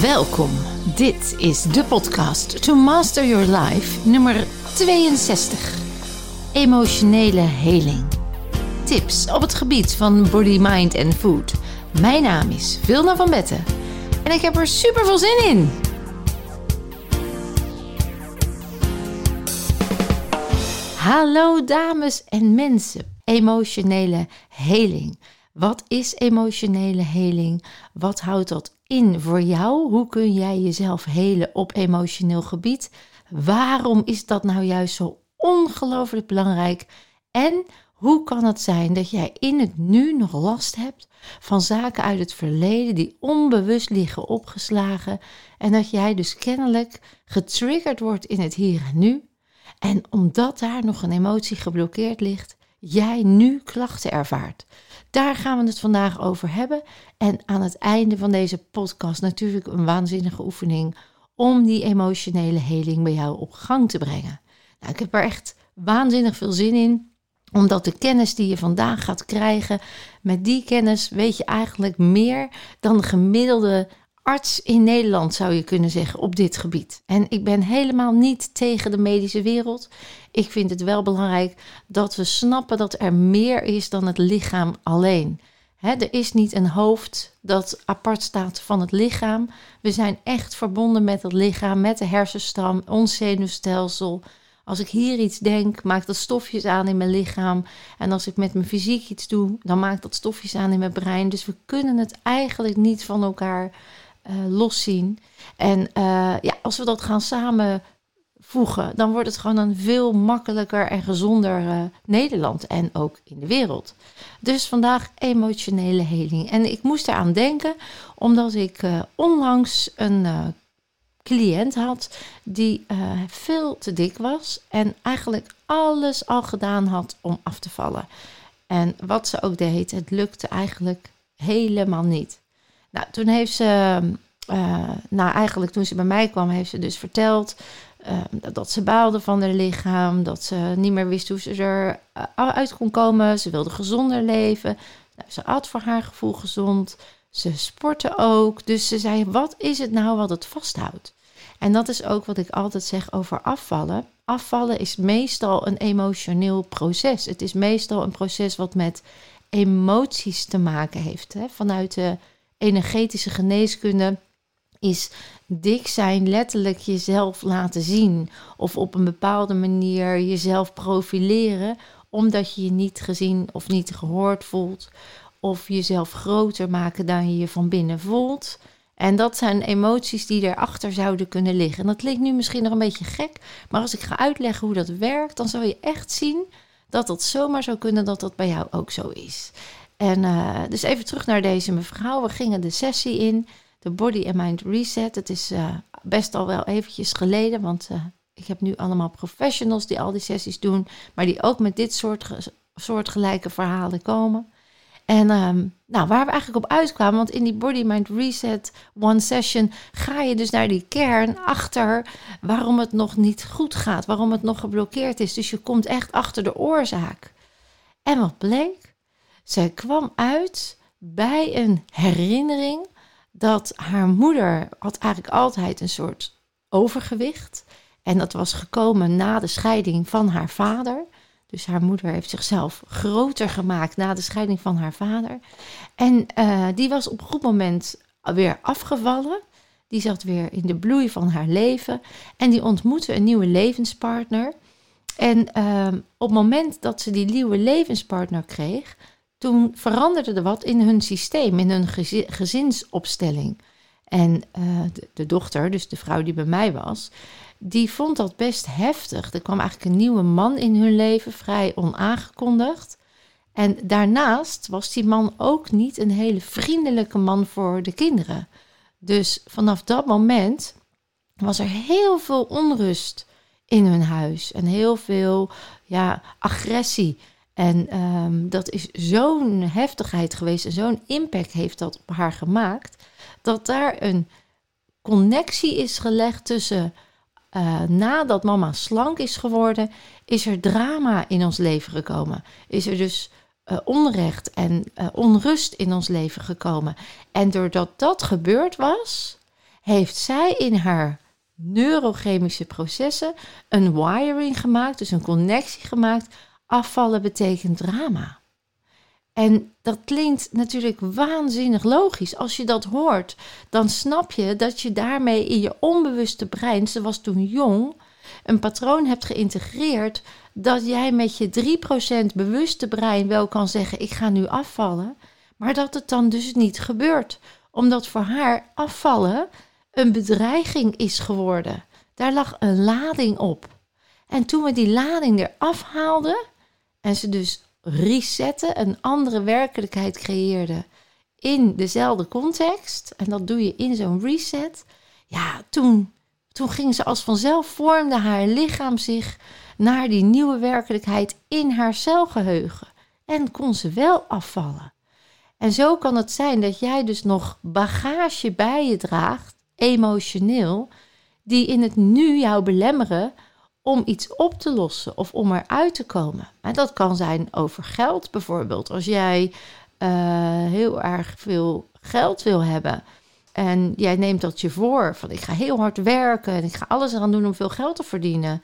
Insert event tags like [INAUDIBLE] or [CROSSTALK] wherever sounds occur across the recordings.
Welkom. Dit is de podcast To Master Your Life nummer 62. Emotionele heling. Tips op het gebied van body, mind en food. Mijn naam is Vilna van Betten en ik heb er super veel zin in. Hallo dames en mensen. Emotionele heling. Wat is emotionele heling? Wat houdt dat in voor jou? Hoe kun jij jezelf helen op emotioneel gebied? Waarom is dat nou juist zo ongelooflijk belangrijk? En hoe kan het zijn dat jij in het nu nog last hebt van zaken uit het verleden die onbewust liggen opgeslagen en dat jij dus kennelijk getriggerd wordt in het hier en nu? En omdat daar nog een emotie geblokkeerd ligt, jij nu klachten ervaart. Daar gaan we het vandaag over hebben. En aan het einde van deze podcast natuurlijk een waanzinnige oefening om die emotionele heling bij jou op gang te brengen. Nou, ik heb er echt waanzinnig veel zin in omdat de kennis die je vandaag gaat krijgen, met die kennis weet je eigenlijk meer dan de gemiddelde arts in Nederland, zou je kunnen zeggen, op dit gebied. En ik ben helemaal niet tegen de medische wereld. Ik vind het wel belangrijk dat we snappen dat er meer is dan het lichaam alleen. er is niet een hoofd dat apart staat van het lichaam. We zijn echt verbonden met het lichaam, met de hersenstam, ons zenuwstelsel. Als ik hier iets denk, maakt dat stofjes aan in mijn lichaam. En als ik met mijn fysiek iets doe, dan maakt dat stofjes aan in mijn brein. Dus we kunnen het eigenlijk niet van elkaar uh, loszien. En uh, ja, als we dat gaan samenvoegen, dan wordt het gewoon een veel makkelijker en gezonder uh, Nederland en ook in de wereld. Dus vandaag emotionele heling. En ik moest eraan denken omdat ik onlangs een cliënt had die veel te dik was en eigenlijk alles al gedaan had om af te vallen. En wat ze ook deed, het lukte eigenlijk helemaal niet. Nou, toen heeft ze, uh, nou eigenlijk toen ze bij mij kwam, heeft ze dus verteld uh, dat ze baalde van haar lichaam, dat ze niet meer wist hoe ze eruit uh, kon komen. Ze wilde gezonder leven. Nou, ze at voor haar gevoel gezond. Ze sportte ook. Dus ze zei: Wat is het nou wat het vasthoudt? En dat is ook wat ik altijd zeg over afvallen. Afvallen is meestal een emotioneel proces. Het is meestal een proces wat met emoties te maken heeft. Hè? Vanuit de energetische geneeskunde is dik zijn letterlijk jezelf laten zien of op een bepaalde manier jezelf profileren omdat je je niet gezien of niet gehoord voelt of jezelf groter maken dan je je van binnen voelt. En dat zijn emoties die erachter zouden kunnen liggen. En dat klinkt nu misschien nog een beetje gek, maar als ik ga uitleggen hoe dat werkt, dan zal je echt zien dat dat zomaar zou kunnen dat dat bij jou ook zo is. En uh, dus even terug naar deze mevrouw. We gingen de sessie in, de Body and Mind Reset. Het is uh, best al wel eventjes geleden, want uh, ik heb nu allemaal professionals die al die sessies doen, maar die ook met dit soort soortgelijke verhalen komen. En um, nou, waar we eigenlijk op uitkwamen, want in die Body Mind Reset One Session ga je dus naar die kern achter waarom het nog niet goed gaat, waarom het nog geblokkeerd is. Dus je komt echt achter de oorzaak. En wat bleek? Zij kwam uit bij een herinnering dat haar moeder had eigenlijk altijd een soort overgewicht. En dat was gekomen na de scheiding van haar vader. Dus haar moeder heeft zichzelf groter gemaakt na de scheiding van haar vader. En uh, die was op een goed moment weer afgevallen. Die zat weer in de bloei van haar leven. En die ontmoette een nieuwe levenspartner. En uh, op het moment dat ze die nieuwe levenspartner kreeg, toen veranderde er wat in hun systeem, in hun gezinsopstelling. En uh, de, de, dochter, dus de vrouw die bij mij was, die vond dat best heftig. Er kwam eigenlijk een nieuwe man in hun leven, vrij onaangekondigd. En daarnaast was die man ook niet een hele vriendelijke man voor de kinderen. Dus vanaf dat moment was er heel veel onrust in hun huis en heel veel ja, agressie. En um, dat is zo'n heftigheid geweest en zo'n impact heeft dat op haar gemaakt, dat daar een connectie is gelegd tussen uh, nadat mama slank is geworden, is er drama in ons leven gekomen. Is er dus uh, onrecht en uh, onrust in ons leven gekomen. En doordat dat gebeurd was, heeft zij in haar neurochemische processen een wiring gemaakt, dus een connectie gemaakt. Afvallen betekent drama. En dat klinkt natuurlijk waanzinnig logisch. Als je dat hoort, dan snap je dat je daarmee in je onbewuste brein, ze was toen jong, een patroon hebt geïntegreerd dat jij met je 3% bewuste brein wel kan zeggen: Ik ga nu afvallen, maar dat het dan dus niet gebeurt. Omdat voor haar afvallen een bedreiging is geworden. Daar lag een lading op. En toen we die lading eraf haalden en ze dus resetten, een andere werkelijkheid creëerden in dezelfde context, en dat doe je in zo'n reset, ja, toen, toen ging ze als vanzelf, vormde haar lichaam zich naar die nieuwe werkelijkheid in haar celgeheugen. En kon ze wel afvallen. En zo kan het zijn dat jij dus nog bagage bij je draagt, emotioneel, die in het nu jou belemmeren om iets op te lossen of om eruit te komen. En dat kan zijn over geld bijvoorbeeld. Als jij uh, heel erg veel geld wil hebben en jij neemt dat je voor van ik ga heel hard werken en ik ga alles eraan doen om veel geld te verdienen.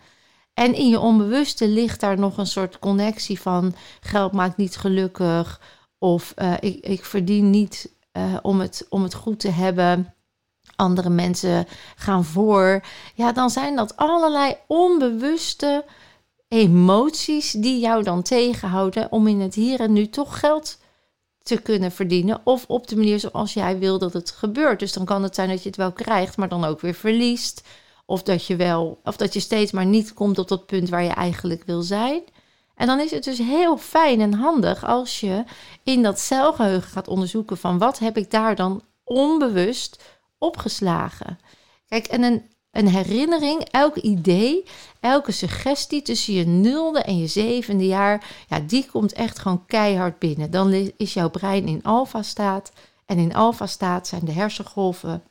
En in je onbewuste ligt daar nog een soort connectie van geld maakt niet gelukkig of uh, ik, ik verdien niet uh, om, het, om het goed te hebben andere mensen gaan voor. Ja, dan zijn dat allerlei onbewuste emoties die jou dan tegenhouden om in het hier en nu toch geld te kunnen verdienen. Of op de manier zoals jij wil dat het gebeurt. Dus dan kan het zijn dat je het wel krijgt, maar dan ook weer verliest. Of dat je wel, of dat je steeds maar niet komt op dat punt waar je eigenlijk wil zijn. En dan is het dus heel fijn en handig als je in dat celgeheugen gaat onderzoeken van wat heb ik daar dan onbewust opgeslagen. Kijk, en een, herinnering, elk idee, elke suggestie tussen je nulde en je zevende jaar, ja, die komt echt gewoon keihard binnen. Dan is jouw brein in alfa-staat. En in alfa-staat zijn de hersengolven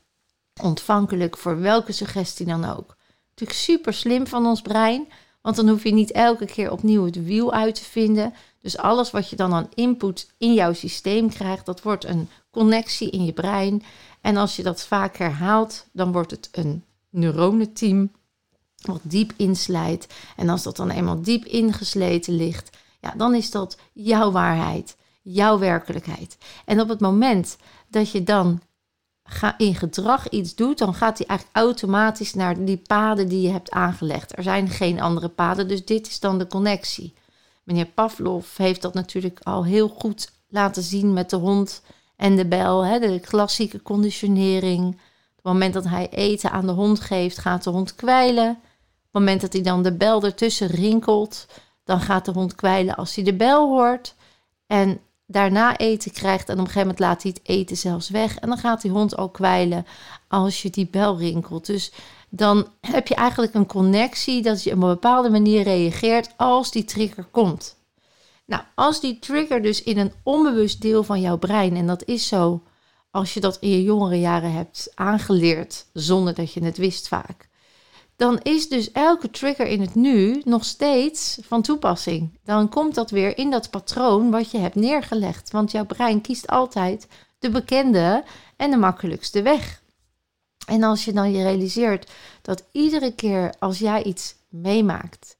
ontvankelijk voor welke suggestie dan ook. Natuurlijk super slim van ons brein, want dan hoef je niet elke keer opnieuw het wiel uit te vinden. Dus alles wat je dan aan input in jouw systeem krijgt, dat wordt een connectie in je brein. En als je dat vaak herhaalt, dan wordt het een neuronenteam wat diep inslijt. En als dat dan eenmaal diep ingesleten ligt, ja, dan is dat jouw waarheid, jouw werkelijkheid. En op het moment dat je dan in gedrag iets doet, dan gaat hij eigenlijk automatisch naar die paden die je hebt aangelegd. Er zijn geen andere paden, dus dit is dan de connectie. Meneer Pavlov heeft dat natuurlijk al heel goed laten zien met de hond en de bel, hè, de klassieke conditionering. Op het moment dat hij eten aan de hond geeft, gaat de hond kwijlen. Op het moment dat hij dan de bel ertussen rinkelt, dan gaat de hond kwijlen als hij de bel hoort. En daarna eten krijgt en op een gegeven moment laat hij het eten zelfs weg. En dan gaat die hond ook kwijlen als je die bel rinkelt. Dus dan heb je eigenlijk een connectie dat je op een bepaalde manier reageert als die trigger komt. Nou, als die trigger dus in een onbewust deel van jouw brein, en dat is zo als je dat in je jongere jaren hebt aangeleerd zonder dat je het wist vaak, dan is dus elke trigger in het nu nog steeds van toepassing. Dan komt dat weer in dat patroon wat je hebt neergelegd, want jouw brein kiest altijd de bekende en de makkelijkste weg. En als je dan je realiseert dat iedere keer als jij iets meemaakt,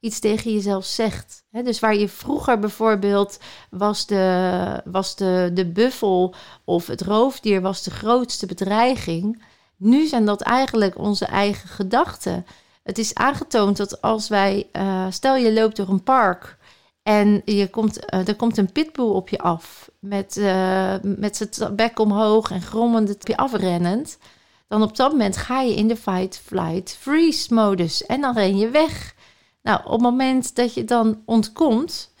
iets tegen jezelf zegt. dus waar je vroeger bijvoorbeeld was de, was de, de buffel of het roofdier was de grootste bedreiging. Nu zijn dat eigenlijk onze eigen gedachten. Het is aangetoond dat als wij, uh, stel je loopt door een park en je komt, uh, er komt een pitbull op je af met, uh, met zijn bek omhoog en grommend op je afrennend. Dan op dat moment ga je in de fight, flight, freeze modus en dan ren je weg. Nou, op het moment dat je dan ontkomt,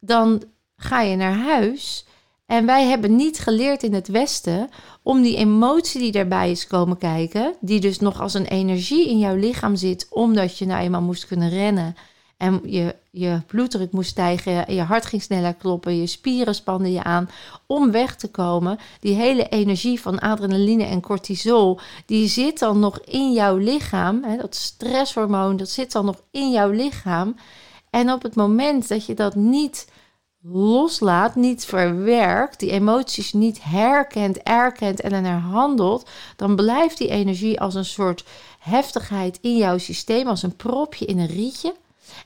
dan ga je naar huis. En wij hebben niet geleerd in het Westen om die emotie die daarbij is komen kijken, die dus nog als een energie in jouw lichaam zit, omdat je nou eenmaal moest kunnen rennen en je, je bloeddruk moest stijgen, je hart ging sneller kloppen, je spieren spanden je aan om weg te komen. Die hele energie van adrenaline en cortisol, die zit dan nog in jouw lichaam. Hè, dat stresshormoon, dat zit dan nog in jouw lichaam. En op het moment dat je dat niet loslaat, niet verwerkt, die emoties niet herkent, erkent en er handelt, dan blijft die energie als een soort heftigheid in jouw systeem, als een propje in een rietje.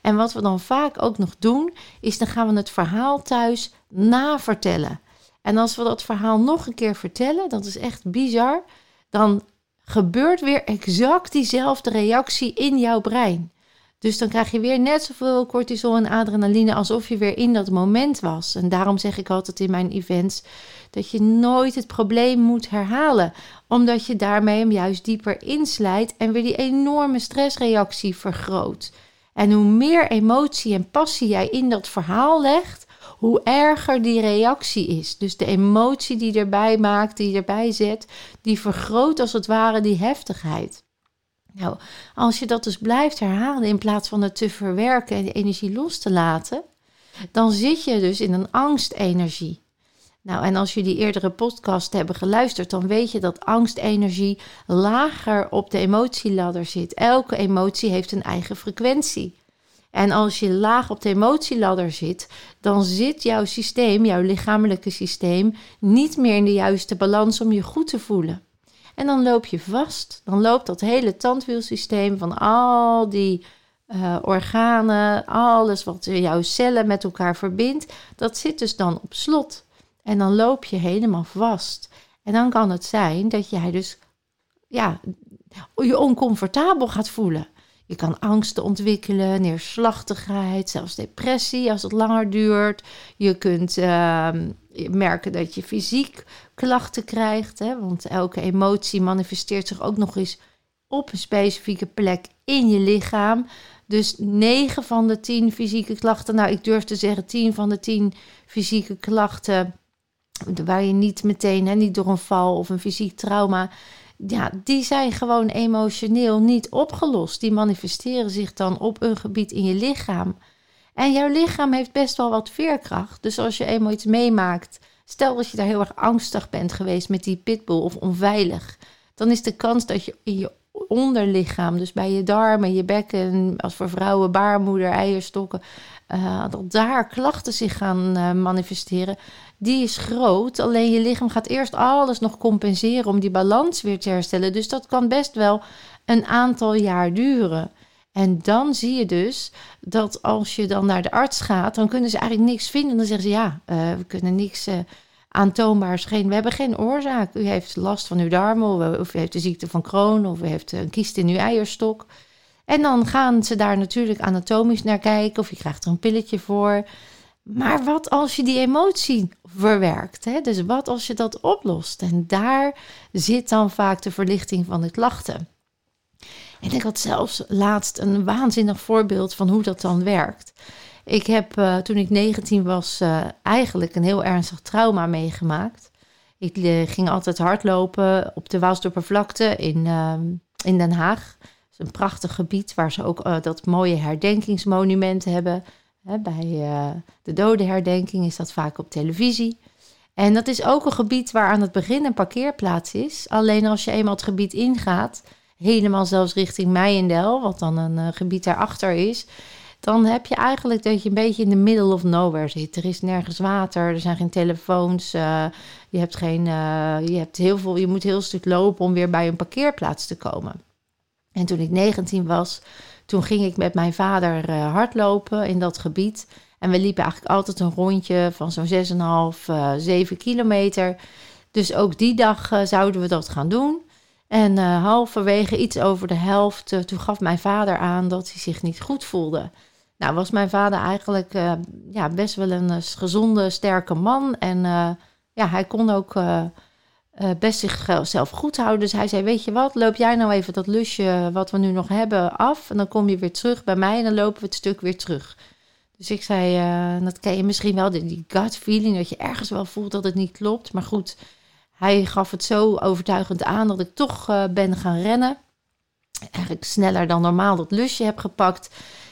En wat we dan vaak ook nog doen, is dan gaan we het verhaal thuis navertellen. En als we dat verhaal nog een keer vertellen, dat is echt bizar, dan gebeurt weer exact diezelfde reactie in jouw brein. Dus dan krijg je weer net zoveel cortisol en adrenaline alsof je weer in dat moment was. En daarom zeg ik altijd in mijn events dat je nooit het probleem moet herhalen, omdat je daarmee hem juist dieper inslijt en weer die enorme stressreactie vergroot. En hoe meer emotie en passie jij in dat verhaal legt, hoe erger die reactie is. Dus de emotie die erbij maakt, die erbij zet, die vergroot als het ware die heftigheid. Nou, als je dat dus blijft herhalen in plaats van het te verwerken en de energie los te laten, dan zit je dus in een angstenergie. Nou, en als je die eerdere podcast hebben geluisterd, dan weet je dat angstenergie lager op de emotieladder zit. Elke emotie heeft een eigen frequentie. En als je laag op de emotieladder zit, dan zit jouw systeem, jouw lichamelijke systeem, niet meer in de juiste balans om je goed te voelen. En dan loop je vast. Dan loopt dat hele tandwielsysteem van al die uh, organen, alles wat jouw cellen met elkaar verbindt, dat zit dus dan op slot. En dan loop je helemaal vast. En dan kan het zijn dat jij dus ja, je oncomfortabel gaat voelen. Je kan angsten ontwikkelen, neerslachtigheid, zelfs depressie als het langer duurt. Je kunt uh, merken dat je fysiek klachten krijgt, hè, want elke emotie manifesteert zich ook nog eens op een specifieke plek in je lichaam. Dus 9 van de 10 fysieke klachten, nou ik durf te zeggen 10 van de 10 fysieke klachten, waar je niet meteen, hè, niet door een val of een fysiek trauma, ja, die zijn gewoon emotioneel niet opgelost. Die manifesteren zich dan op een gebied in je lichaam. En jouw lichaam heeft best wel wat veerkracht. Dus als je eenmaal iets meemaakt, stel dat je daar heel erg angstig bent geweest met die pitbull of onveilig, dan is de kans dat je in je onderlichaam, dus bij je darmen, je bekken, als voor vrouwen baarmoeder, eierstokken, uh, dat daar klachten zich gaan uh, manifesteren, die is groot. Alleen je lichaam gaat eerst alles nog compenseren om die balans weer te herstellen. Dus dat kan best wel een aantal jaar duren. En dan zie je dus dat als je dan naar de arts gaat, dan kunnen ze eigenlijk niks vinden. Dan zeggen ze ja, uh, we kunnen niks uh, aantoonbaars. Geen, we hebben geen oorzaak. U heeft last van uw darmen, of u heeft de ziekte van Crohn, of u heeft een kiest in uw eierstok. En dan gaan ze daar natuurlijk anatomisch naar kijken, of je krijgt er een pilletje voor. Maar wat als je die emotie verwerkt? Hè? Dus wat als je dat oplost? En daar zit dan vaak de verlichting van de klachten. En ik had zelfs laatst een waanzinnig voorbeeld van hoe dat dan werkt. Ik heb uh, toen ik 19 was uh, eigenlijk een heel ernstig trauma meegemaakt. Ik uh, ging altijd hardlopen op de Waalsdorpervlakte in, ehm, in Den Haag. Is een prachtig gebied waar ze ook dat mooie herdenkingsmonument hebben. Hè, bij de dodenherdenking is dat vaak op televisie. En dat is ook een gebied waar aan het begin een parkeerplaats is. Alleen als je eenmaal het gebied ingaat, helemaal zelfs richting Meijendel, wat dan een uh, gebied daarachter is, dan heb je eigenlijk dat je een beetje in de middle of nowhere zit. Er is nergens water, er zijn geen telefoons, uh, je hebt geen, uh, je hebt heel veel, je moet heel stuk lopen om weer bij een parkeerplaats te komen. En toen ik 19 was, toen ging ik met mijn vader hardlopen in dat gebied. En we liepen eigenlijk altijd een rondje van zo'n 6,5, 7 kilometer. Dus ook die dag zouden we dat gaan doen. En uh, halverwege, iets over de helft, uh, toen gaf mijn vader aan dat hij zich niet goed voelde. Nou, was mijn vader eigenlijk uh, ja, best wel een gezonde, sterke man. En ja, hij kon ook best zichzelf goed houden. Dus hij zei, weet je wat, loop jij nou even dat lusje wat we nu nog hebben af. En dan kom je weer terug bij mij en dan lopen we het stuk weer terug. Dus ik zei, dat ken je misschien wel, die gut feeling, dat je ergens wel voelt dat het niet klopt. Maar goed, hij gaf het zo overtuigend aan dat ik toch uh, ben gaan rennen. Eigenlijk sneller dan normaal dat lusje heb gepakt.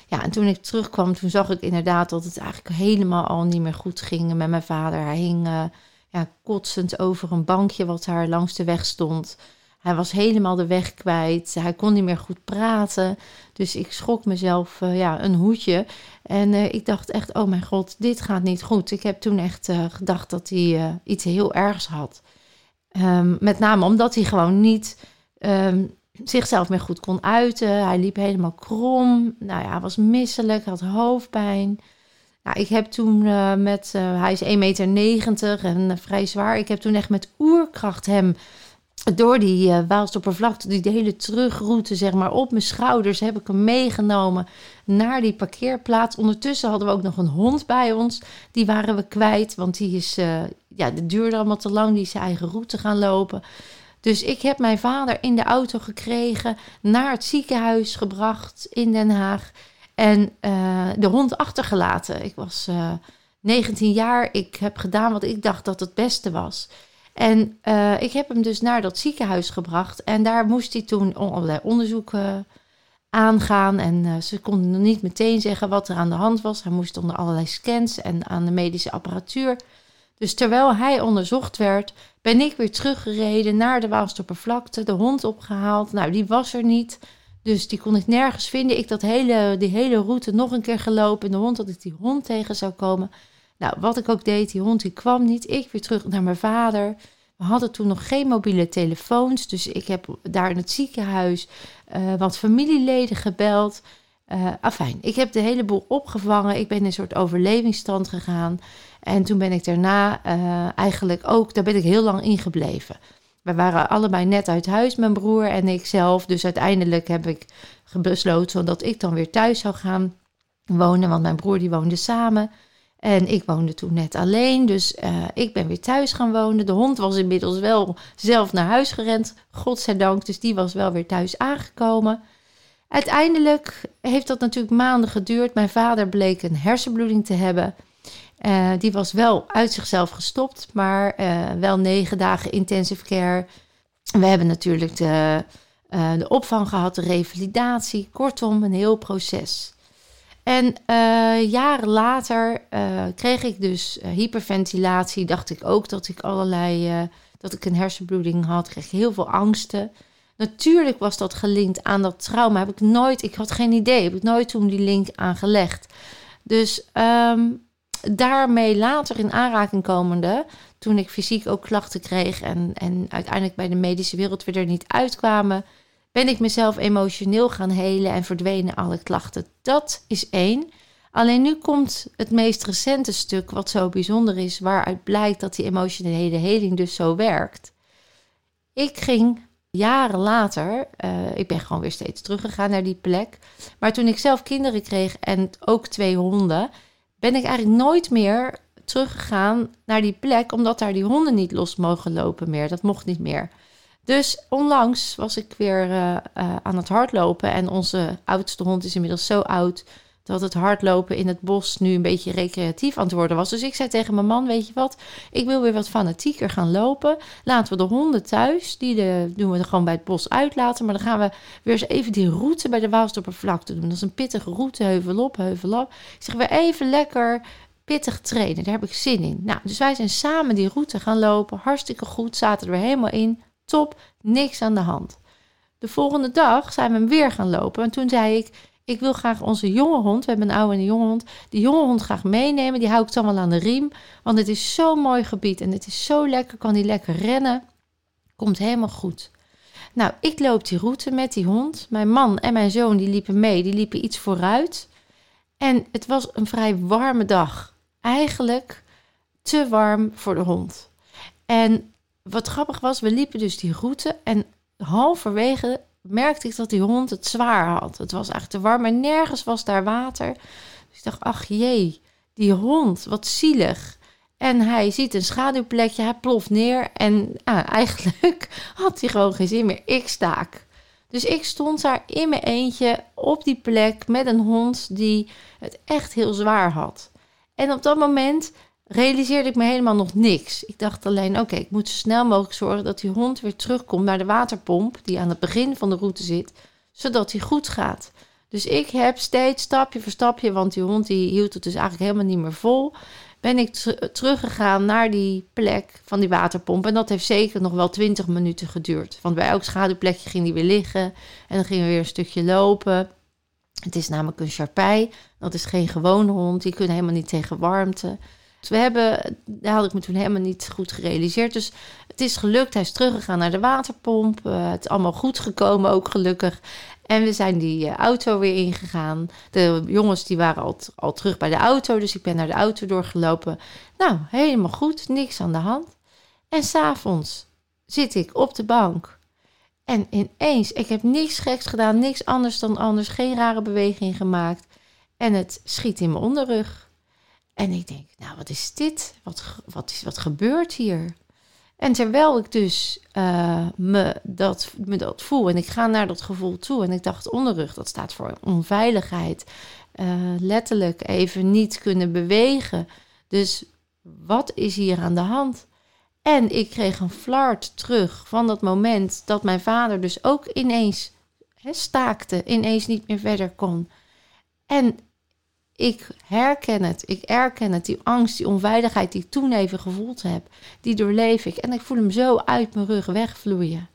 Ja, en toen ik terugkwam, toen zag ik inderdaad dat het eigenlijk helemaal al niet meer goed ging met mijn vader. Hij hing uh, ja, kotsend over een bankje wat daar langs de weg stond. Hij was helemaal de weg kwijt. Hij kon niet meer goed praten. Dus ik schrok mezelf uh, ja, een hoedje. En ik dacht echt, oh mijn god, dit gaat niet goed. Ik heb toen echt gedacht dat hij iets heel ergs had. Um, met name omdat hij gewoon niet um, zichzelf meer goed kon uiten. Hij liep helemaal krom. Nou ja, hij was misselijk, had hoofdpijn. Nou, ik heb toen uh, met, uh, hij is 1,90 meter en uh, vrij zwaar. Ik heb toen echt met oerkracht hem door die uh, Waalstoppervlakte, die hele terugroute, zeg maar, op mijn schouders heb ik hem meegenomen naar die parkeerplaats. Ondertussen hadden we ook nog een hond bij ons. Die waren we kwijt, want die is, ja, dat duurde allemaal te lang, die is zijn eigen route gaan lopen. Dus ik heb mijn vader in de auto gekregen, naar het ziekenhuis gebracht in Den Haag en uh, de hond achtergelaten. Ik was uh, eh, 19 jaar, ik heb gedaan wat ik dacht dat het beste was. En ik heb hem dus naar dat ziekenhuis gebracht en daar moest hij toen allerlei onderzoeken aangaan. En ze konden nog niet meteen zeggen wat er aan de hand was. Hij moest onder allerlei scans en aan de medische apparatuur. Dus terwijl hij onderzocht werd, ben ik weer teruggereden naar de Waalstoppervlakte, de hond opgehaald. Nou, die was er niet. Dus die kon ik nergens vinden. Ik dat hele, die hele route nog een keer gelopen in de hond, dat ik die hond tegen zou komen. Nou, wat ik ook deed, die hond die kwam niet. Ik weer terug naar mijn vader. We hadden toen nog geen mobiele telefoons. Dus ik heb daar in het ziekenhuis uh, wat familieleden gebeld. Uh, afijn, ik heb de hele boel opgevangen. Ik ben in een soort overlevingsstand gegaan. En toen ben ik daarna uh, eigenlijk ook, daar ben ik heel lang in gebleven. We waren allebei net uit huis, mijn broer en ik zelf. Dus uiteindelijk heb ik besloten dat ik dan weer thuis zou gaan wonen. Want mijn broer die woonde samen. En ik woonde toen net alleen. Dus uh, ik ben weer thuis gaan wonen. De hond was inmiddels wel zelf naar huis gerend. Godzijdank. Dus die was wel weer thuis aangekomen. Uiteindelijk heeft dat natuurlijk maanden geduurd. Mijn vader bleek een hersenbloeding te hebben. Uh, die was wel uit zichzelf gestopt, maar uh, wel negen dagen intensive care. We hebben natuurlijk de, de opvang gehad, de revalidatie. Kortom, een heel proces. En jaren later kreeg ik dus hyperventilatie. Dacht ik ook dat ik allerlei, dat ik een hersenbloeding had. Kreeg heel veel angsten. Natuurlijk was dat gelinkt aan dat trauma. Heb ik nooit, ik had geen idee. Heb ik nooit toen die link aangelegd. Dus um, daarmee later in aanraking komende, toen ik fysiek ook klachten kreeg en, en uiteindelijk bij de medische wereld weer er niet uitkwamen, ben ik mezelf emotioneel gaan helen en verdwenen alle klachten. Dat is één. Alleen nu komt het meest recente stuk, wat zo bijzonder is, waaruit blijkt dat die emotionele heling dus zo werkt. Ik ging jaren later, uh, ik ben gewoon weer steeds teruggegaan naar die plek. Maar toen ik zelf kinderen kreeg en ook twee honden, ben ik eigenlijk nooit meer teruggegaan naar die plek, omdat daar die honden niet los mogen lopen meer. Dat mocht niet meer. Dus onlangs was ik weer uh, uh, aan het hardlopen en onze oudste hond is inmiddels zo oud dat het hardlopen in het bos nu een beetje recreatief aan het worden was. Dus ik zei tegen mijn man, weet je wat, ik wil weer wat fanatieker gaan lopen. Laten we de honden thuis, die doen we gewoon bij het bos uitlaten. Maar dan gaan we weer eens even die route bij de Waalstoppervlakte doen. Dat is een pittige route, heuvel op, heuvel op. Ik zeg, weer even lekker pittig trainen, daar heb ik zin in. Nou, dus wij zijn samen die route gaan lopen, hartstikke goed, zaten er weer helemaal in. Top, niks aan de hand. De volgende dag zijn we hem weer gaan lopen. En toen zei ik, ik wil graag onze jonge hond, we hebben een oude en een jonge hond, die jonge hond graag meenemen. Die hou ik dan wel aan de riem, want het is zo'n mooi gebied en het is zo lekker, kan die lekker rennen. Komt helemaal goed. Nou, ik loop die route met die hond. Mijn man en mijn zoon die liepen mee, die liepen iets vooruit. En het was een vrij warme dag. Eigenlijk te warm voor de hond. En wat grappig was, we liepen dus die route en halverwege merkte ik dat die hond het zwaar had. Het was echt te warm en nergens was daar water. Dus ik dacht, ach jee, die hond, wat zielig. En hij ziet een schaduwplekje, hij ploft neer en ah, [LAUGHS] eigenlijk had hij gewoon geen zin meer. Ik staak. Dus ik stond daar in mijn eentje op die plek met een hond die het echt heel zwaar had. En op dat moment realiseerde ik me helemaal nog niks. Ik dacht alleen, oké, ik moet zo snel mogelijk zorgen dat die hond weer terugkomt naar de waterpomp die aan het begin van de route zit, zodat hij goed gaat. Dus ik heb steeds stapje voor stapje, want die hond die hield het dus eigenlijk helemaal niet meer vol, ben ik teruggegaan naar die plek van die waterpomp. En dat heeft zeker nog wel 20 minuten geduurd. Want bij elk schaduwplekje ging die weer liggen. En dan gingen we weer een stukje lopen. Het is namelijk een charpei. Dat is geen gewone hond. Die kunnen helemaal niet tegen warmte. Dus we hebben, daar had ik me toen helemaal niet goed gerealiseerd. Dus het is gelukt. Hij is teruggegaan naar de waterpomp. Uh, het is allemaal goed gekomen, ook gelukkig. En we zijn die uh, auto weer ingegaan. De jongens die waren al, al terug bij de auto. Dus ik ben naar de auto doorgelopen. Nou, helemaal goed. Niks aan de hand. En s'avonds zit ik op de bank. En ineens, ik heb niks geks gedaan. Niks anders dan anders. Geen rare beweging gemaakt. En het schiet in mijn onderrug. En ik denk, nou, wat is dit? Wat, wat, is, wat gebeurt hier? En terwijl ik dus uh, me, dat, me dat voel en ik ga naar dat gevoel toe en ik dacht onderrug, dat staat voor onveiligheid. Uh, letterlijk even niet kunnen bewegen. Dus wat is hier aan de hand? En ik kreeg een flart terug van dat moment dat mijn vader dus ook ineens he, staakte, ineens niet meer verder kon. En ik herken het, ik erken het, die angst, die onveiligheid die ik toen even gevoeld heb, die doorleef ik. En ik voel hem zo uit mijn rug wegvloeien.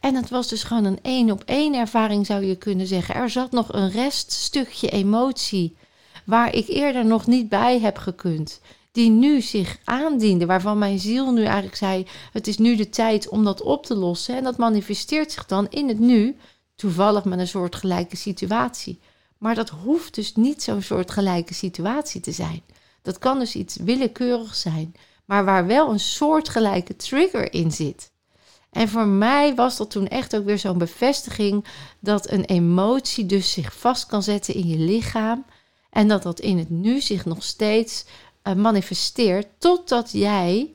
En het was dus gewoon een één op één ervaring, zou je kunnen zeggen. Er zat nog een reststukje emotie, waar ik eerder nog niet bij heb gekund. Die nu zich aandiende, waarvan mijn ziel nu eigenlijk zei: Het is nu de tijd om dat op te lossen. En dat manifesteert zich dan in het nu, toevallig met een soortgelijke situatie. Maar dat hoeft dus niet zo'n soort gelijke situatie te zijn. Dat kan dus iets willekeurigs zijn, maar waar wel een soortgelijke trigger in zit. En voor mij was dat toen echt ook weer zo'n bevestiging dat een emotie dus zich vast kan zetten in je lichaam en dat dat in het nu zich nog steeds uh, manifesteert totdat jij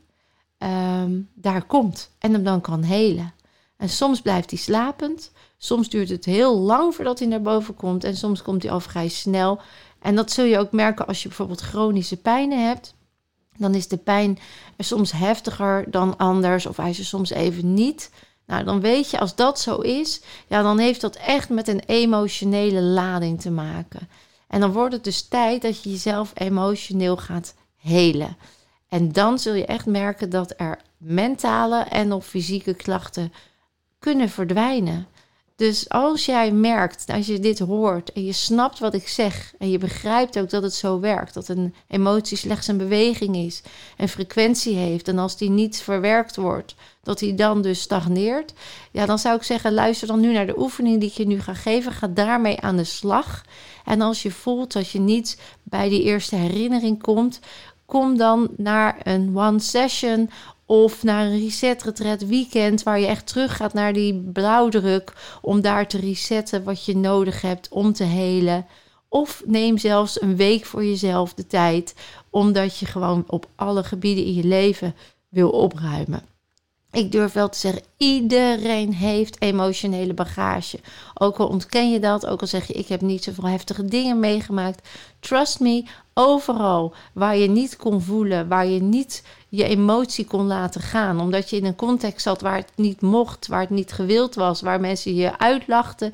um, daar komt en hem dan kan helen. En soms blijft hij slapend, Soms duurt het heel lang voordat hij naar boven komt en soms komt hij al vrij snel. En dat zul je ook merken als je bijvoorbeeld chronische pijnen hebt. Dan is de pijn soms heftiger dan anders of hij is er soms even niet. Nou, dan weet je als dat zo is, ja, dan heeft dat echt met een emotionele lading te maken. En dan wordt het dus tijd dat je jezelf emotioneel gaat helen. En dan zul je echt merken dat er mentale en of fysieke klachten kunnen verdwijnen. Dus als jij merkt, als je dit hoort en je snapt wat ik zeg en je begrijpt ook dat het zo werkt, dat een emotie slechts een beweging is en frequentie heeft en als die niet verwerkt wordt, dat die dan dus stagneert, ja, dan zou ik zeggen, luister dan nu naar de oefening die ik je nu ga geven, ga daarmee aan de slag. En als je voelt dat je niet bij die eerste herinnering komt, kom dan naar een one session of naar een reset retreat weekend waar je echt terug gaat naar die blauwdruk om daar te resetten wat je nodig hebt om te helen. Of neem zelfs een week voor jezelf de tijd, omdat je gewoon op alle gebieden in je leven wil opruimen. Ik durf wel te zeggen, iedereen heeft emotionele bagage. Ook al ontken je dat, ook al zeg je ik heb niet zoveel heftige dingen meegemaakt. Trust me, overal waar je niet kon voelen, waar je niet je emotie kon laten gaan, omdat je in een context zat waar het niet mocht, waar het niet gewild was, waar mensen je uitlachten,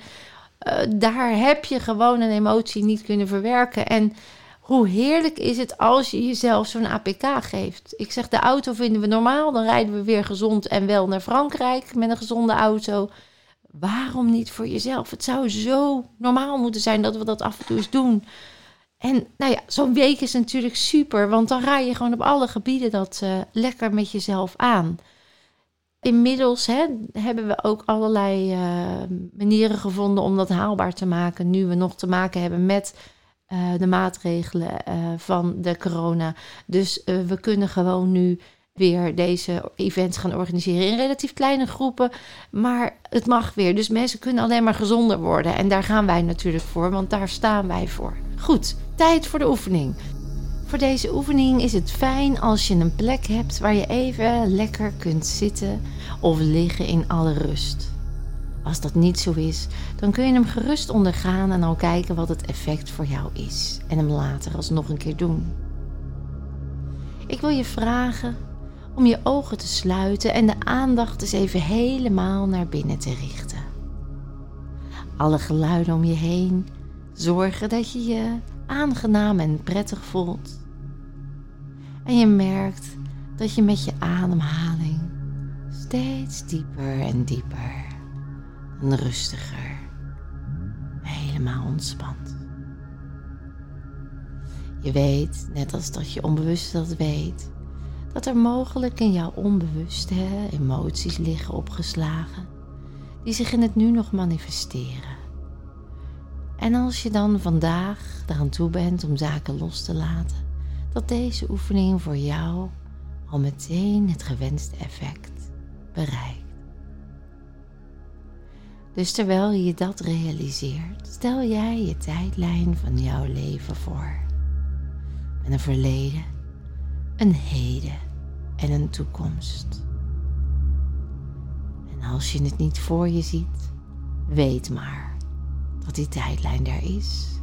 uh, daar heb je gewoon een emotie niet kunnen verwerken. En hoe heerlijk is het als je jezelf zo'n APK geeft? Ik zeg, de auto vinden we normaal, dan rijden we weer gezond en wel naar Frankrijk met een gezonde auto. Waarom niet voor jezelf? Het zou zo normaal moeten zijn dat we dat af en toe eens doen. En nou ja, zo'n week is natuurlijk super, want dan ga je gewoon op alle gebieden dat uh, lekker met jezelf aan. Inmiddels hè, hebben we ook allerlei uh, manieren gevonden om dat haalbaar te maken. Nu we nog te maken hebben met uh, de maatregelen van de corona. Dus we kunnen gewoon nu weer deze events gaan organiseren in relatief kleine groepen. Maar het mag weer. Dus mensen kunnen alleen maar gezonder worden. En daar gaan wij natuurlijk voor, want daar staan wij voor. Goed, tijd voor de oefening. Voor deze oefening is het fijn als je een plek hebt waar je even lekker kunt zitten of liggen in alle rust. Als dat niet zo is, dan kun je hem gerust ondergaan en al kijken wat het effect voor jou is. En hem later alsnog een keer doen. Ik wil je vragen om je ogen te sluiten en de aandacht eens even helemaal naar binnen te richten. Alle geluiden om je heen zorgen dat je je aangenaam en prettig voelt. En je merkt dat je met je ademhaling steeds dieper en dieper en rustiger helemaal ontspant. Je weet, net als dat je onbewust dat weet, dat er mogelijk in jouw onbewuste emoties liggen opgeslagen die zich in het nu nog manifesteren. En als je dan vandaag eraan toe bent om zaken los te laten, dat deze oefening voor jou al meteen het gewenste effect bereikt. Dus terwijl je dat realiseert, stel jij je tijdlijn van jouw leven voor. Met een verleden, een heden en een toekomst. En als je het niet voor je ziet, weet maar dat die tijdlijn er is.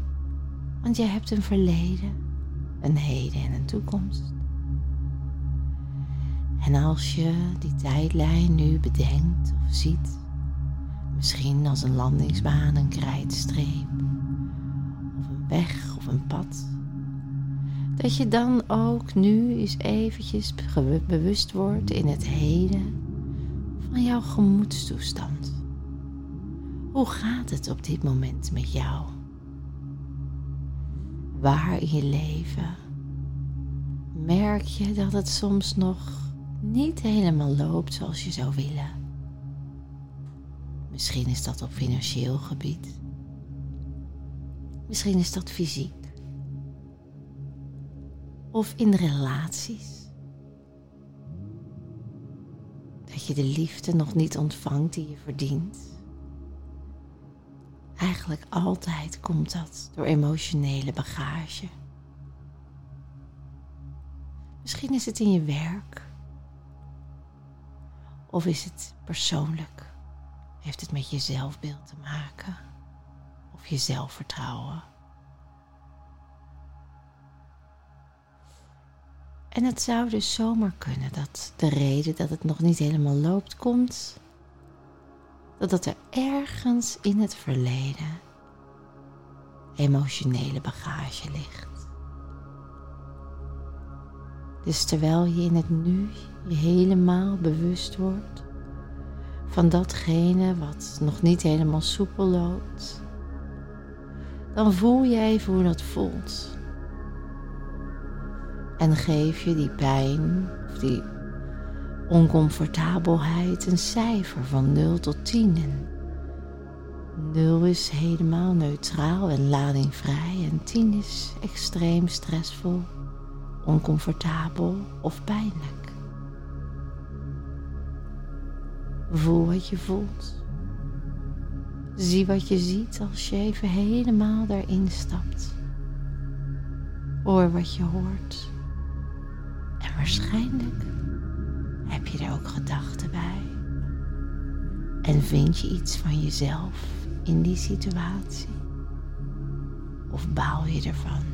Want je hebt een verleden, een heden en een toekomst. En als je die tijdlijn nu bedenkt of ziet, misschien als een landingsbaan, een krijtstreep, of een weg of een pad, dat je dan ook nu eens eventjes bewust wordt in het heden van jouw gemoedstoestand. Hoe gaat het op dit moment met jou? Waar in je leven merk je dat het soms nog niet helemaal loopt zoals je zou willen? Misschien is dat op financieel gebied. Misschien is dat fysiek of in relaties. Dat je de liefde nog niet ontvangt die je verdient. Eigenlijk altijd komt dat door emotionele bagage. Misschien is het in je werk. Of is het persoonlijk? Heeft het met je zelfbeeld te maken? Of je zelfvertrouwen? En het zou dus zomaar kunnen dat de reden dat het nog niet helemaal loopt komt, dat dat er ergens in het verleden emotionele bagage ligt. Dus terwijl je in het nu je helemaal bewust wordt van datgene wat nog niet helemaal soepel loopt, dan voel je even hoe dat voelt. En geef je die pijn of die oncomfortabelheid een cijfer van 0 tot 10. En 0 is helemaal neutraal en ladingvrij en 10 is extreem stressvol, oncomfortabel of pijnlijk. Voel wat je voelt. Zie wat je ziet als je even helemaal daarin stapt. Hoor wat je hoort. En waarschijnlijk heb je er ook gedachten bij. En vind je iets van jezelf in die situatie? Of baal je ervan?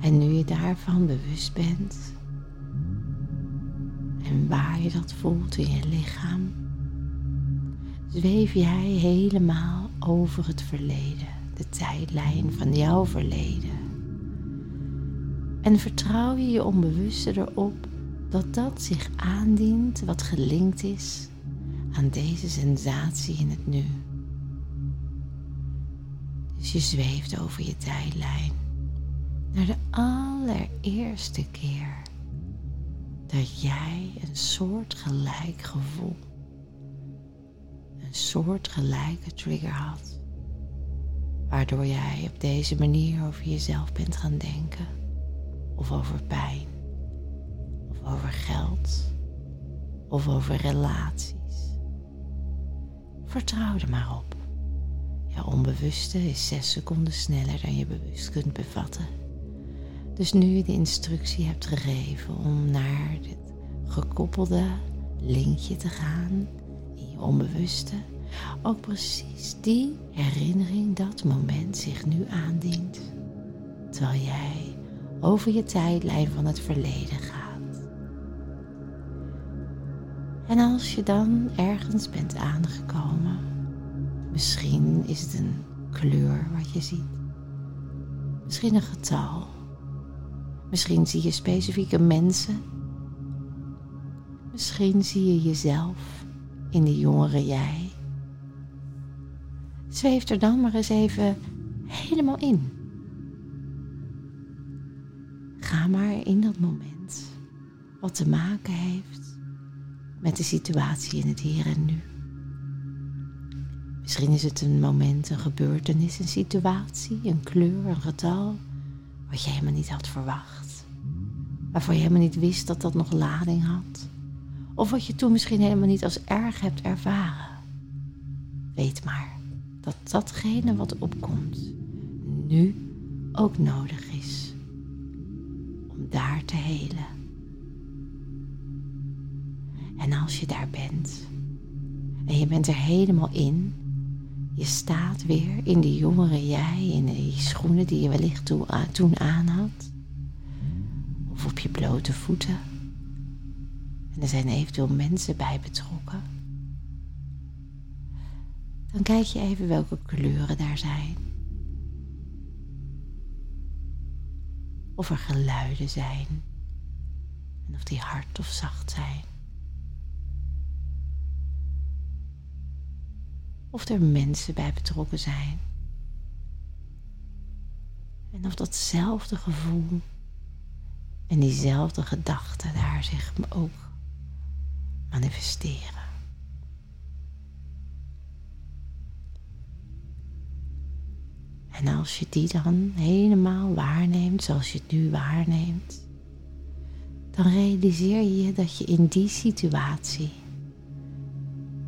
En nu je daarvan bewust bent en waar je dat voelt in je lichaam, zweef jij helemaal over het verleden de tijdlijn van jouw verleden. En vertrouw je je onbewuste erop dat dat zich aandient wat gelinkt is aan deze sensatie in het nu. Dus je zweeft over je tijdlijn naar de allereerste keer dat jij een soortgelijk gevoel, een soortgelijke trigger had waardoor jij op deze manier over jezelf bent gaan denken, of over pijn, of over geld, of over relaties. Vertrouw er maar op. Jouw onbewuste is zes seconden sneller dan je bewust kunt bevatten. Dus nu je de instructie hebt gegeven om naar dit gekoppelde linkje te gaan in je onbewuste, ook precies die herinnering, dat moment zich nu aandient. Terwijl jij over je tijdlijn van het verleden gaat. En als je dan ergens bent aangekomen, misschien is het een kleur wat je ziet. Misschien een getal. Misschien zie je specifieke mensen. Misschien zie je jezelf in de jongere jij. Zweef er dan maar eens even helemaal in. Ga maar in dat moment wat te maken heeft met de situatie in het hier en nu. Misschien is het een moment, een gebeurtenis, een situatie, een kleur, een getal, wat je helemaal niet had verwacht. Waarvan je helemaal niet wist dat dat nog lading had. Of wat je toen misschien helemaal niet als erg hebt ervaren. Weet maar dat datgene wat opkomt nu ook nodig is om daar te helen. En als je daar bent en je bent er helemaal in, je staat weer in die jongere jij, in die schoenen die je wellicht toen aan had. Of op je blote voeten. En er zijn eventueel mensen bij betrokken. Dan kijk je even welke kleuren daar zijn. Of er geluiden zijn. En of die hard of zacht zijn. Of er mensen bij betrokken zijn. En of datzelfde gevoel en diezelfde gedachten daar zich ook manifesteren. En als je die dan helemaal waarneemt zoals je het nu waarneemt, dan realiseer je dat je in die situatie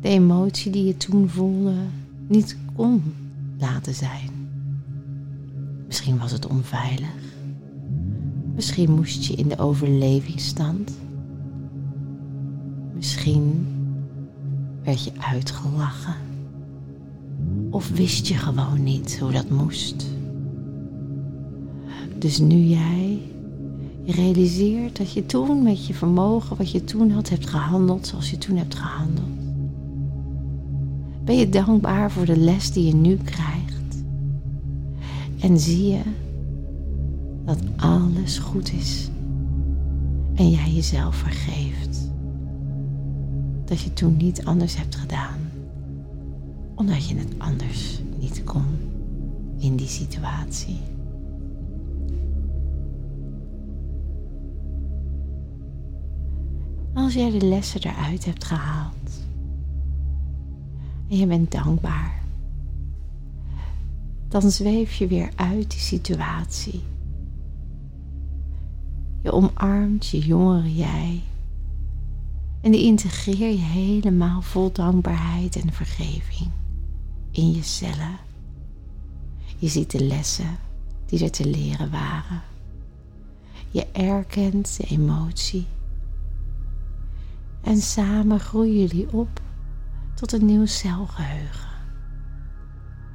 de emotie die je toen voelde niet kon laten zijn. Misschien was het onveilig. Misschien moest je in de overlevingsstand. Misschien werd je uitgelachen. Of wist je gewoon niet hoe dat moest. Dus nu jij realiseert dat je toen met je vermogen wat je toen had hebt gehandeld zoals je toen hebt gehandeld. Ben je dankbaar voor de les die je nu krijgt? En zie je dat alles goed is en jij jezelf vergeeft. Dat je toen niet anders hebt gedaan, omdat je het anders niet kon in die situatie. Als jij de lessen eruit hebt gehaald, en je bent dankbaar. Dan zweef je weer uit die situatie. Je omarmt je jongere jij. En die integreer je helemaal vol dankbaarheid en vergeving in je cellen. Je ziet de lessen die er te leren waren. Je erkent de emotie. En samen groeien jullie op tot een nieuw celgeheugen,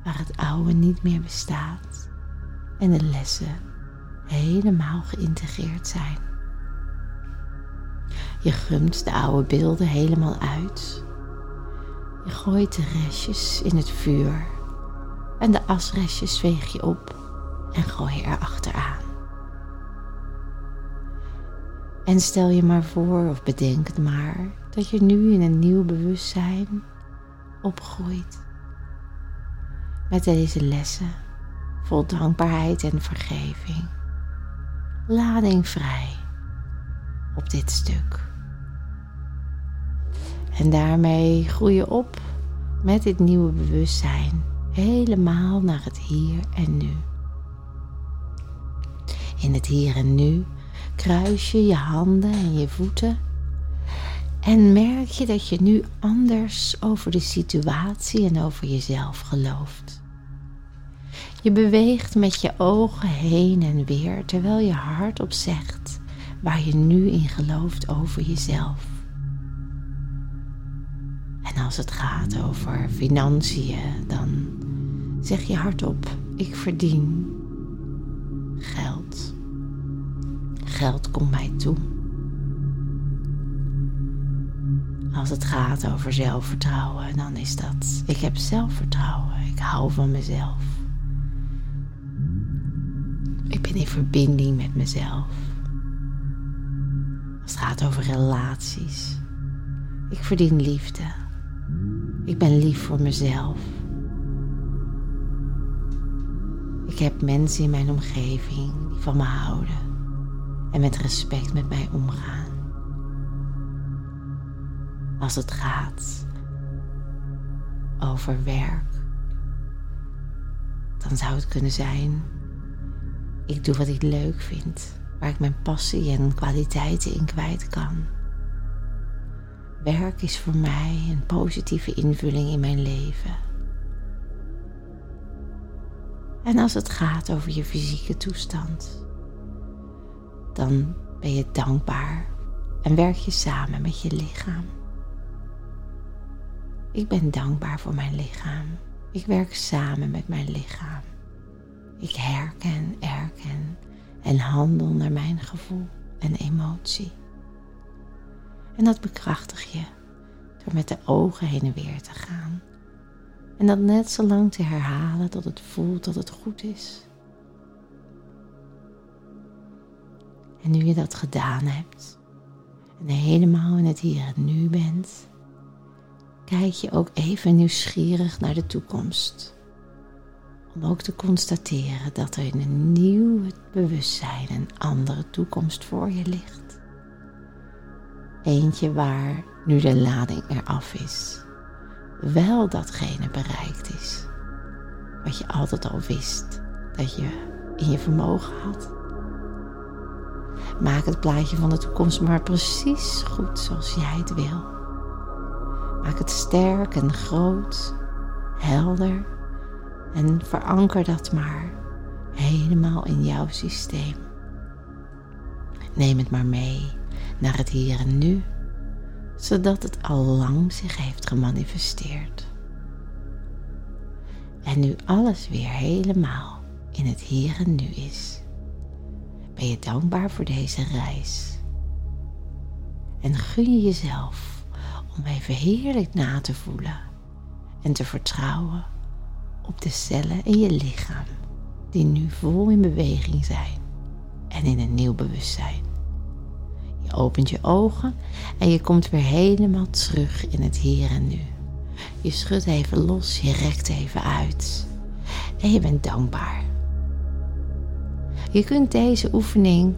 waar het oude niet meer bestaat en de lessen helemaal geïntegreerd zijn. Je gumt de oude beelden helemaal uit. Je gooit de restjes in het vuur en de asrestjes veeg je op en gooi je er achteraan. En stel je maar voor, of bedenk het maar, dat je nu in een nieuw bewustzijn opgroeit. Met deze lessen vol dankbaarheid en vergeving. Lading vrij op dit stuk. En daarmee groei je op met dit nieuwe bewustzijn helemaal naar het hier en nu. In het hier en nu kruis je je handen en je voeten en merk je dat je nu anders over de situatie en over jezelf gelooft. Je beweegt met je ogen heen en weer terwijl je hardop zegt waar je nu in gelooft over jezelf. En als het gaat over financiën, dan zeg je hardop: Ik verdien geld. Geld komt mij toe. Als het gaat over zelfvertrouwen, dan is dat: ik heb zelfvertrouwen, ik hou van mezelf. Ik ben in verbinding met mezelf. Als het gaat over relaties. Ik verdien liefde. Ik ben lief voor mezelf. Ik heb mensen in mijn omgeving die van me houden en met respect met mij omgaan. Als het gaat over werk, dan zou het kunnen zijn: ik doe wat ik leuk vind, waar ik mijn passie en kwaliteiten in kwijt kan. Werk is voor mij een positieve invulling in mijn leven. En als het gaat over je fysieke toestand, dan ben je dankbaar en werk je samen met je lichaam. Ik ben dankbaar voor mijn lichaam. Ik werk samen met mijn lichaam. Ik herken, erken en handel naar mijn gevoel en emotie. En dat bekrachtig je door met de ogen heen en weer te gaan. En dat net zo lang te herhalen tot het voelt dat het goed is. En nu je dat gedaan hebt en helemaal in het hier en nu bent, kijk je ook even nieuwsgierig naar de toekomst. Om ook te constateren dat er in een nieuw bewustzijn een andere toekomst voor je ligt. Eentje waar nu de lading eraf is, wel datgene bereikt is wat je altijd al wist dat je in je vermogen had. Maak het plaatje van de toekomst maar precies goed zoals jij het wil. Maak het sterk en groot, helder en veranker dat maar helemaal in jouw systeem. Neem het maar mee naar het hier en nu, zodat het al lang zich heeft gemanifesteerd. En nu alles weer helemaal in het hier en nu is ben je dankbaar voor deze reis. En gun je jezelf om even heerlijk na te voelen en te vertrouwen op de cellen in je lichaam die nu vol in beweging zijn en in een nieuw bewustzijn. Je opent je ogen en je komt weer helemaal terug in het hier en nu. Je schudt even los, je rekt even uit en je bent dankbaar je kunt deze oefening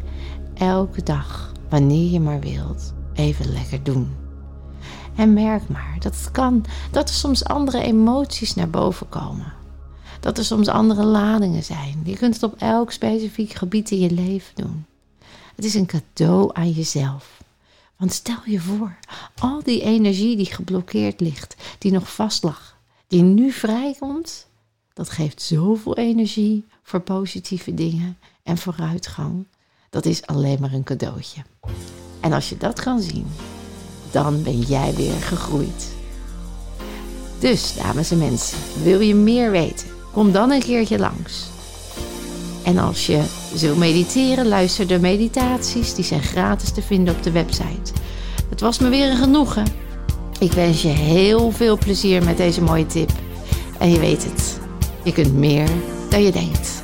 elke dag, wanneer je maar wilt, even lekker doen. En merk maar dat het kan dat er soms andere emoties naar boven komen. Dat er soms andere ladingen zijn. Je kunt het op elk specifiek gebied in je leven doen. Het is een cadeau aan jezelf. Want stel je voor, al die energie die geblokkeerd ligt, die nog vast lag, die nu vrijkomt, dat geeft zoveel energie voor positieve dingen en vooruitgang, dat is alleen maar een cadeautje. En als je dat kan zien, dan ben jij weer gegroeid. Dus, dames en mensen, wil je meer weten? Kom dan een keertje langs. En als je wil mediteren, luister de meditaties. Die zijn gratis te vinden op de website. Het was me weer een genoegen. Ik wens je heel veel plezier met deze mooie tip. En je weet het, je kunt meer dan je denkt.